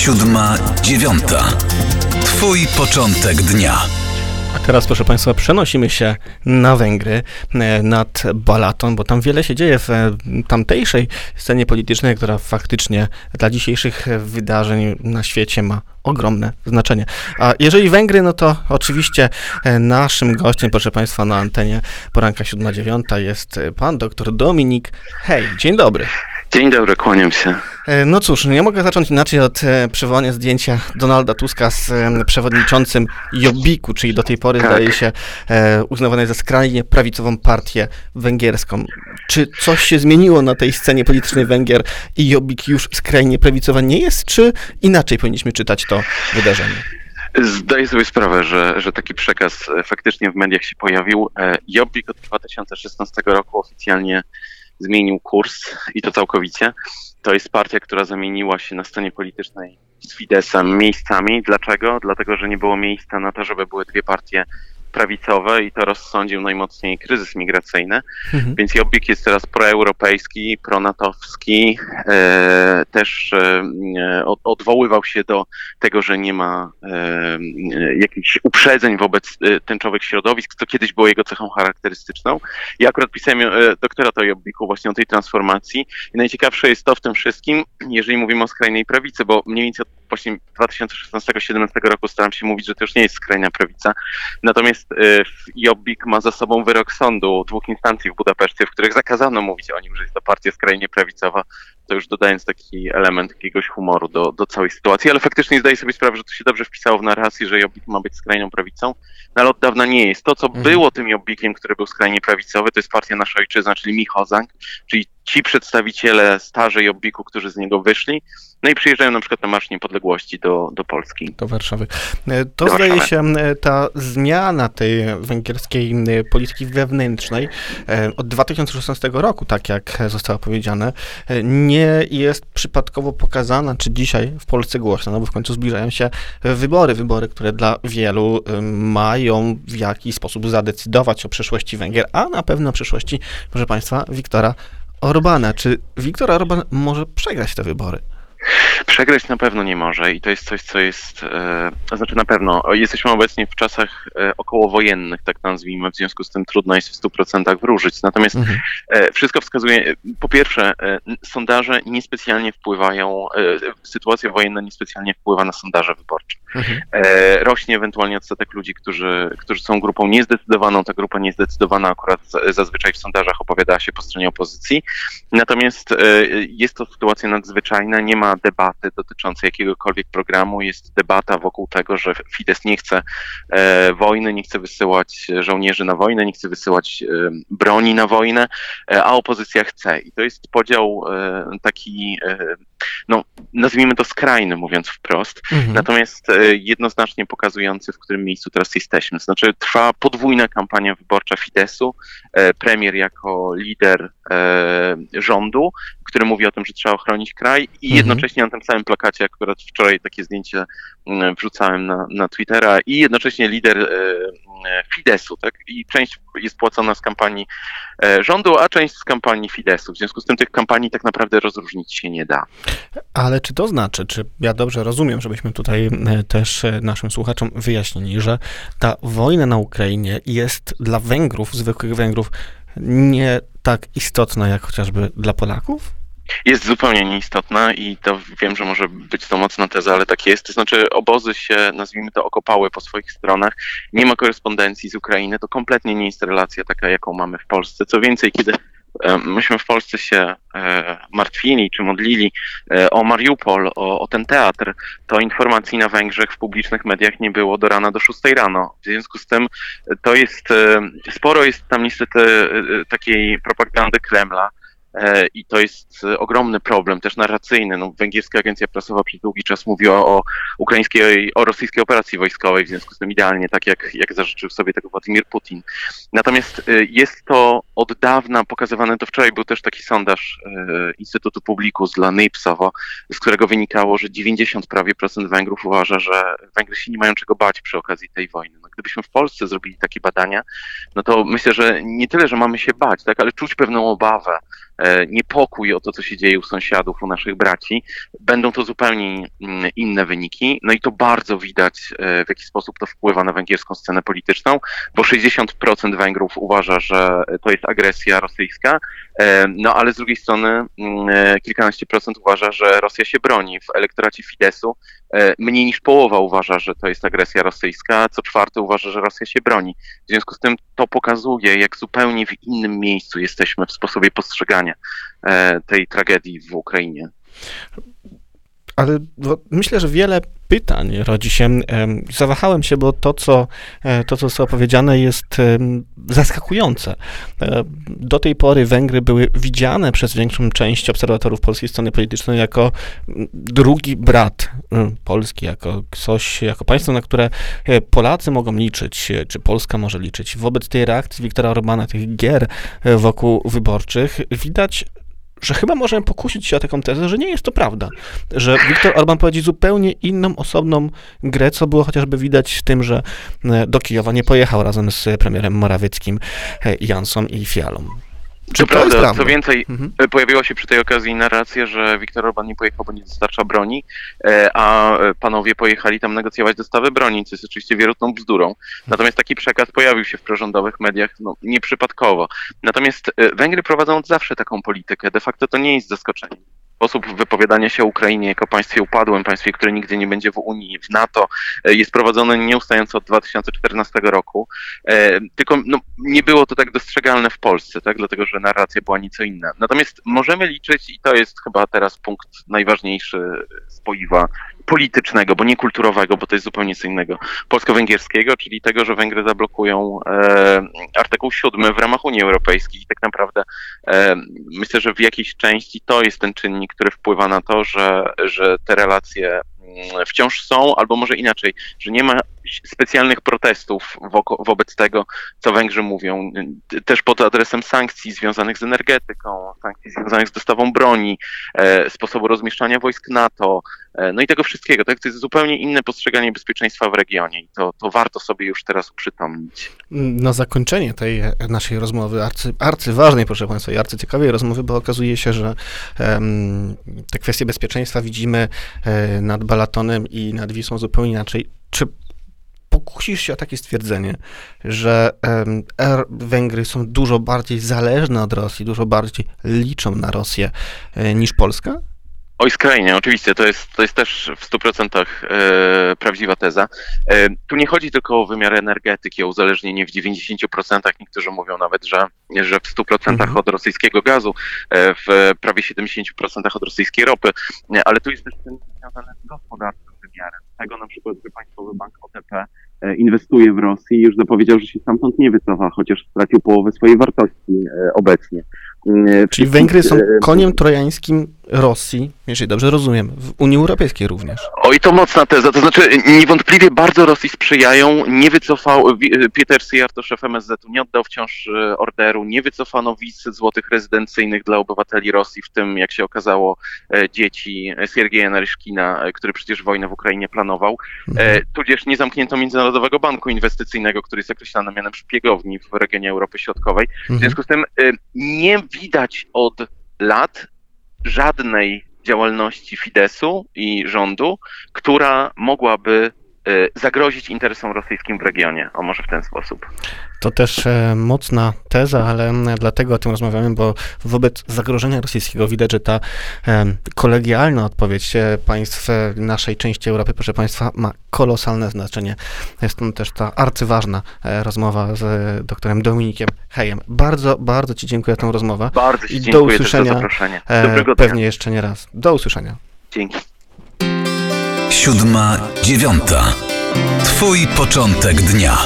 siódma, dziewiąta. Twój początek dnia. A teraz, proszę Państwa, przenosimy się na Węgry, e, nad Balaton, bo tam wiele się dzieje w e, tamtejszej scenie politycznej, która faktycznie dla dzisiejszych wydarzeń na świecie ma ogromne znaczenie. A jeżeli Węgry, no to oczywiście e, naszym gościem, proszę Państwa, na antenie poranka 7-9 jest pan dr Dominik Hej. Dzień dobry. Dzień dobry, kłaniam się. E, no cóż, nie mogę zacząć inaczej od e, przywołania zdjęcia Donalda Tuska z przewodniczącym Jobbiku, czyli do tej pory tak. zdaje się e, uznawanej za skrajnie prawicową partię węgierską. Czy coś się zmieniło na tej scenie politycznej Węgier i Jobbik już skrajnie prawicowa nie jest, czy inaczej powinniśmy czytać to wydarzenie? Zdaję sobie sprawę, że, że taki przekaz faktycznie w mediach się pojawił. Jobbik od 2016 roku oficjalnie zmienił kurs i to całkowicie. To jest partia, która zamieniła się na scenie politycznej z Fidesem miejscami. Dlaczego? Dlatego, że nie było miejsca na to, żeby były dwie partie prawicowe i to rozsądził najmocniej kryzys migracyjny. Mhm. Więc Jobbik jest teraz proeuropejski, pronatowski, e, też e, odwoływał się do tego, że nie ma e, jakichś uprzedzeń wobec e, tęczowych środowisk, co kiedyś było jego cechą charakterystyczną. Ja akurat pisałem e, doktorat o Jobbiku właśnie o tej transformacji i najciekawsze jest to w tym wszystkim, jeżeli mówimy o skrajnej prawicy, bo mniej więcej od właśnie 2016-2017 roku staram się mówić, że to już nie jest skrajna prawica. Natomiast y, Jobbik ma za sobą wyrok sądu dwóch instancji w Budapeszcie, w których zakazano mówić o nim, że jest to partia skrajnie prawicowa. To już dodając taki element jakiegoś humoru do, do całej sytuacji, ale faktycznie zdaję sobie sprawę, że to się dobrze wpisało w narrację, że Jobbik ma być skrajną prawicą, no ale od dawna nie jest. To, co mhm. było tym Jobbikiem, który był skrajnie prawicowy, to jest partia Nasza Ojczyzna, czyli Michozang, czyli ci przedstawiciele starzy Jobbiku, którzy z niego wyszli, no i przyjeżdżają na przykład na Marsz Niepodległości do, do Polski. Do Warszawy. E, to do zdaje Warszawy. się ta zmiana tej węgierskiej polityki wewnętrznej e, od 2016 roku, tak jak zostało powiedziane, e, nie jest przypadkowo pokazana, czy dzisiaj w Polsce głośno, no bo w końcu zbliżają się wybory, wybory, które dla wielu mają w jakiś sposób zadecydować o przyszłości Węgier, a na pewno o przyszłości, proszę Państwa, Wiktora Orbana. Czy Viktor Orban może przegrać te wybory? Przegrać na pewno nie może i to jest coś, co jest, e, to znaczy na pewno, jesteśmy obecnie w czasach e, okołowojennych, tak nazwijmy, w związku z tym trudno jest w 100% wróżyć. Natomiast mhm. E, wszystko wskazuje, po pierwsze, sondaże niespecjalnie wpływają, sytuacja wojenna niespecjalnie wpływa na sondaże wyborcze. Mhm. Rośnie ewentualnie odsetek ludzi, którzy, którzy są grupą niezdecydowaną, ta grupa niezdecydowana akurat zazwyczaj w sondażach opowiada się po stronie opozycji. Natomiast jest to sytuacja nadzwyczajna, nie ma debaty dotyczącej jakiegokolwiek programu, jest debata wokół tego, że Fidesz nie chce e, wojny, nie chce wysyłać żołnierzy na wojnę, nie chce wysyłać e, broni na wojnę, e, a opozycja chce. I to jest podział e, taki, e, no nazwijmy to skrajny, mówiąc wprost, mhm. natomiast e, jednoznacznie pokazujący, w którym miejscu teraz jesteśmy. Znaczy trwa podwójna kampania wyborcza Fideszu, premier jako lider rządu, który mówi o tym, że trzeba ochronić kraj i mhm. jednocześnie na tym samym plakacie, akurat wczoraj takie zdjęcie mm, wrzucałem na, na Twittera i jednocześnie lider e, e, Fidesu, tak? I część jest płacona z kampanii e, rządu, a część z kampanii Fidesu. W związku z tym tych kampanii tak naprawdę rozróżnić się nie da. Ale czy to znaczy, czy ja dobrze rozumiem, żebyśmy tutaj też naszym słuchaczom wyjaśnili, że ta wojna na Ukrainie jest dla Węgrów, zwykłych Węgrów, nie tak istotna jak chociażby dla Polaków? Jest zupełnie nieistotna i to wiem, że może być to mocna teza, ale tak jest. To znaczy obozy się, nazwijmy to, okopały po swoich stronach. Nie ma korespondencji z Ukrainy. To kompletnie nie jest relacja taka, jaką mamy w Polsce. Co więcej, kiedy e, myśmy w Polsce się e, martwili czy modlili e, o Mariupol, o, o, ten teatr, to informacji na Węgrzech w publicznych mediach nie było do rana do 6 rano. W związku z tym to jest, sporo jest tam niestety takiej propagandy Kremla, i to jest e, ogromny problem, też narracyjny. No, węgierska agencja prasowa przez długi czas mówiła o ukraińskiej, o rosyjskiej operacji wojskowej, w związku z tym idealnie tak, jak, jak zażyczył sobie tego Władimir Putin. Natomiast e, jest to od dawna pokazywane, to wczoraj był też taki sondaż Instytutu Publikus dla NIPSowo, z którego wynikało, że 90 prawie procent Węgrów uważa, że Węgry się nie mają czego bać przy okazji tej wojny. No, gdybyśmy w Polsce zrobili takie badania, no to myślę, że nie tyle, że mamy się bać, tak, ale czuć pewną obawę, niepokój o to, co się dzieje u sąsiadów, u naszych braci, będą to zupełnie mm, inne wyniki. No i to bardzo widać, w jaki sposób to wpływa na węgierską scenę polityczną, bo 60% Węgrów uważa, że to jest agresja rosyjska, no ale z drugiej strony mm, kilkanaście procent uważa, że Rosja się broni. W elektoracie Fidesu mniej niż połowa uważa, że to jest agresja rosyjska, co czwarty uważa, że Rosja się broni. W związku z tym to pokazuje, jak zupełnie w innym miejscu jesteśmy w sposobie postrzegania e, tej tragedii w Ukrainie. Ale myślę, że wiele pytań rodzi się. Zawahałem się, bo to, co, e, to, co zostało powiedziane, jest zaskakujące. E, do tej pory Węgry były widziane przez większą część obserwatorów polskiej sceny politycznej jako drugi brat Polski, jako coś, jako państwo, na które e, Polacy mogą liczyć, czy Polska może liczyć. Wobec tej reakcji Wiktora Orbana, tych gier wokół wyborczych, widać, że chyba możemy pokusić się o taką tezę, że nie jest to prawda, że Viktor Orban prowadzi zupełnie inną, osobną grę, co było chociażby widać w tym, że e, do Kijowa nie pojechał razem z premierem Morawieckim, e, Jansą i Fialą. Czy to prawda, prawda, co więcej, mhm. E, pojawiła się przy tej okazji narracja, że Viktor Orban nie pojechał, bo nie dostarcza broni, e, a panowie pojechali tam negocjować dostawy broni, co jest oczywiście wierutną bzdurą. Natomiast taki przekaz pojawił się w prorządowych mediach no, nieprzypadkowo. Natomiast e, Węgry prowadzą od zawsze taką politykę. De facto to nie jest zaskoczenie sposób wypowiadania się Ukrainie jako państwie upadłym, państwie, które nigdy nie będzie w Unii, w NATO, e, jest prowadzony nieustająco od 2014 roku. E, tylko no, nie było to tak dostrzegalne w Polsce, tak? dlatego że narracja była nieco inna. Natomiast możemy liczyć, i to jest chyba teraz punkt najważniejszy spoiwa politycznego, bo nie kulturowego, bo to jest zupełnie co innego, polsko-węgierskiego, czyli tego, że Węgry zablokują e, artykuł 7 w ramach Unii Europejskiej. I tak naprawdę e, myślę, że w jakiejś części to jest ten czynnik, który wpływa na to, że, że te relacje mm, wciąż są, albo może inaczej, że nie ma specjalnych protestów wo wobec tego, co Węgrzy mówią. Też pod adresem sankcji związanych z energetyką, sankcji związanych z dostawą broni, e, sposobu rozmieszczania wojsk NATO, e, no i tego wszystkiego. Tak? To jest zupełnie inne postrzeganie bezpieczeństwa w regionie i to, to warto sobie już teraz uprzytomnić. Na zakończenie tej naszej rozmowy, arcy, arcyważnej, proszę Państwa, i arcyciekawej rozmowy, bo okazuje się, że te kwestie bezpieczeństwa widzimy e, nad Balatonem i nad Wisłą zupełnie inaczej. Czy pokusisz się o takie stwierdzenie, że um, Węgry są dużo bardziej zależne od Rosji, dużo bardziej liczą na Rosję e, niż Polska? Oj, skrajnie, oczywiście, to jest, to jest też w 100% e, prawdziwa teza. E, tu nie chodzi tylko o wymiar energetyki, o uzależnienie w 90%, niektórzy mówią nawet, że, że w 100% mhm. od rosyjskiego gazu, e, w prawie 70% od rosyjskiej ropy, ale tu jest też ten związany z gospodarczym wymiarem. Tego na przykład, że Państwowy Bank OTP E, inwestuje w Rosji i już zapowiedział, że się stamtąd nie wycofa, chociaż stracił połowę swojej wartości e, obecnie. E, Czyli Węgry są koniem trojańskim Rosji, jeżeli dobrze rozumiem, w Unii Europejskiej również. Oj, to mocna teza. To znaczy, niewątpliwie bardzo Rosji sprzyjają. Nie wycofał, Peter Syjarto, szef MSZ-u, nie oddał wciąż orderu, nie wycofano wiz złotych rezydencyjnych dla obywateli Rosji, w tym, jak się okazało, dzieci Siergieja Naryszkina, który przecież wojnę w Ukrainie planował. Mhm. Tudzież nie zamknięto międzynarodowego Banku Inwestycyjnego, który jest określany mianem szpiegowni w regionie Europy Środkowej. W mhm. związku z tym nie widać od lat żadnej działalności Fidesu i rządu, która mogłaby zagrozić interesom rosyjskim w regionie. O może w ten sposób. To też e, mocna teza, ale dlatego o tym rozmawiamy, bo wobec zagrożenia rosyjskiego widać, że ta e, kolegialna odpowiedź e, państw naszej części Europy, proszę Państwa, ma kolosalne znaczenie. Jest to też ta arcyważna rozmowa z doktorem Dominikiem Hejem. Bardzo, bardzo Ci dziękuję za tę rozmowę. Bardzo Ci dziękuję do usłyszenia. za zaproszenie. Dobrego dnia. Pewnie jeszcze nie raz. Do usłyszenia. Dzięki. Siódma, dziewiąta. Twój początek dnia.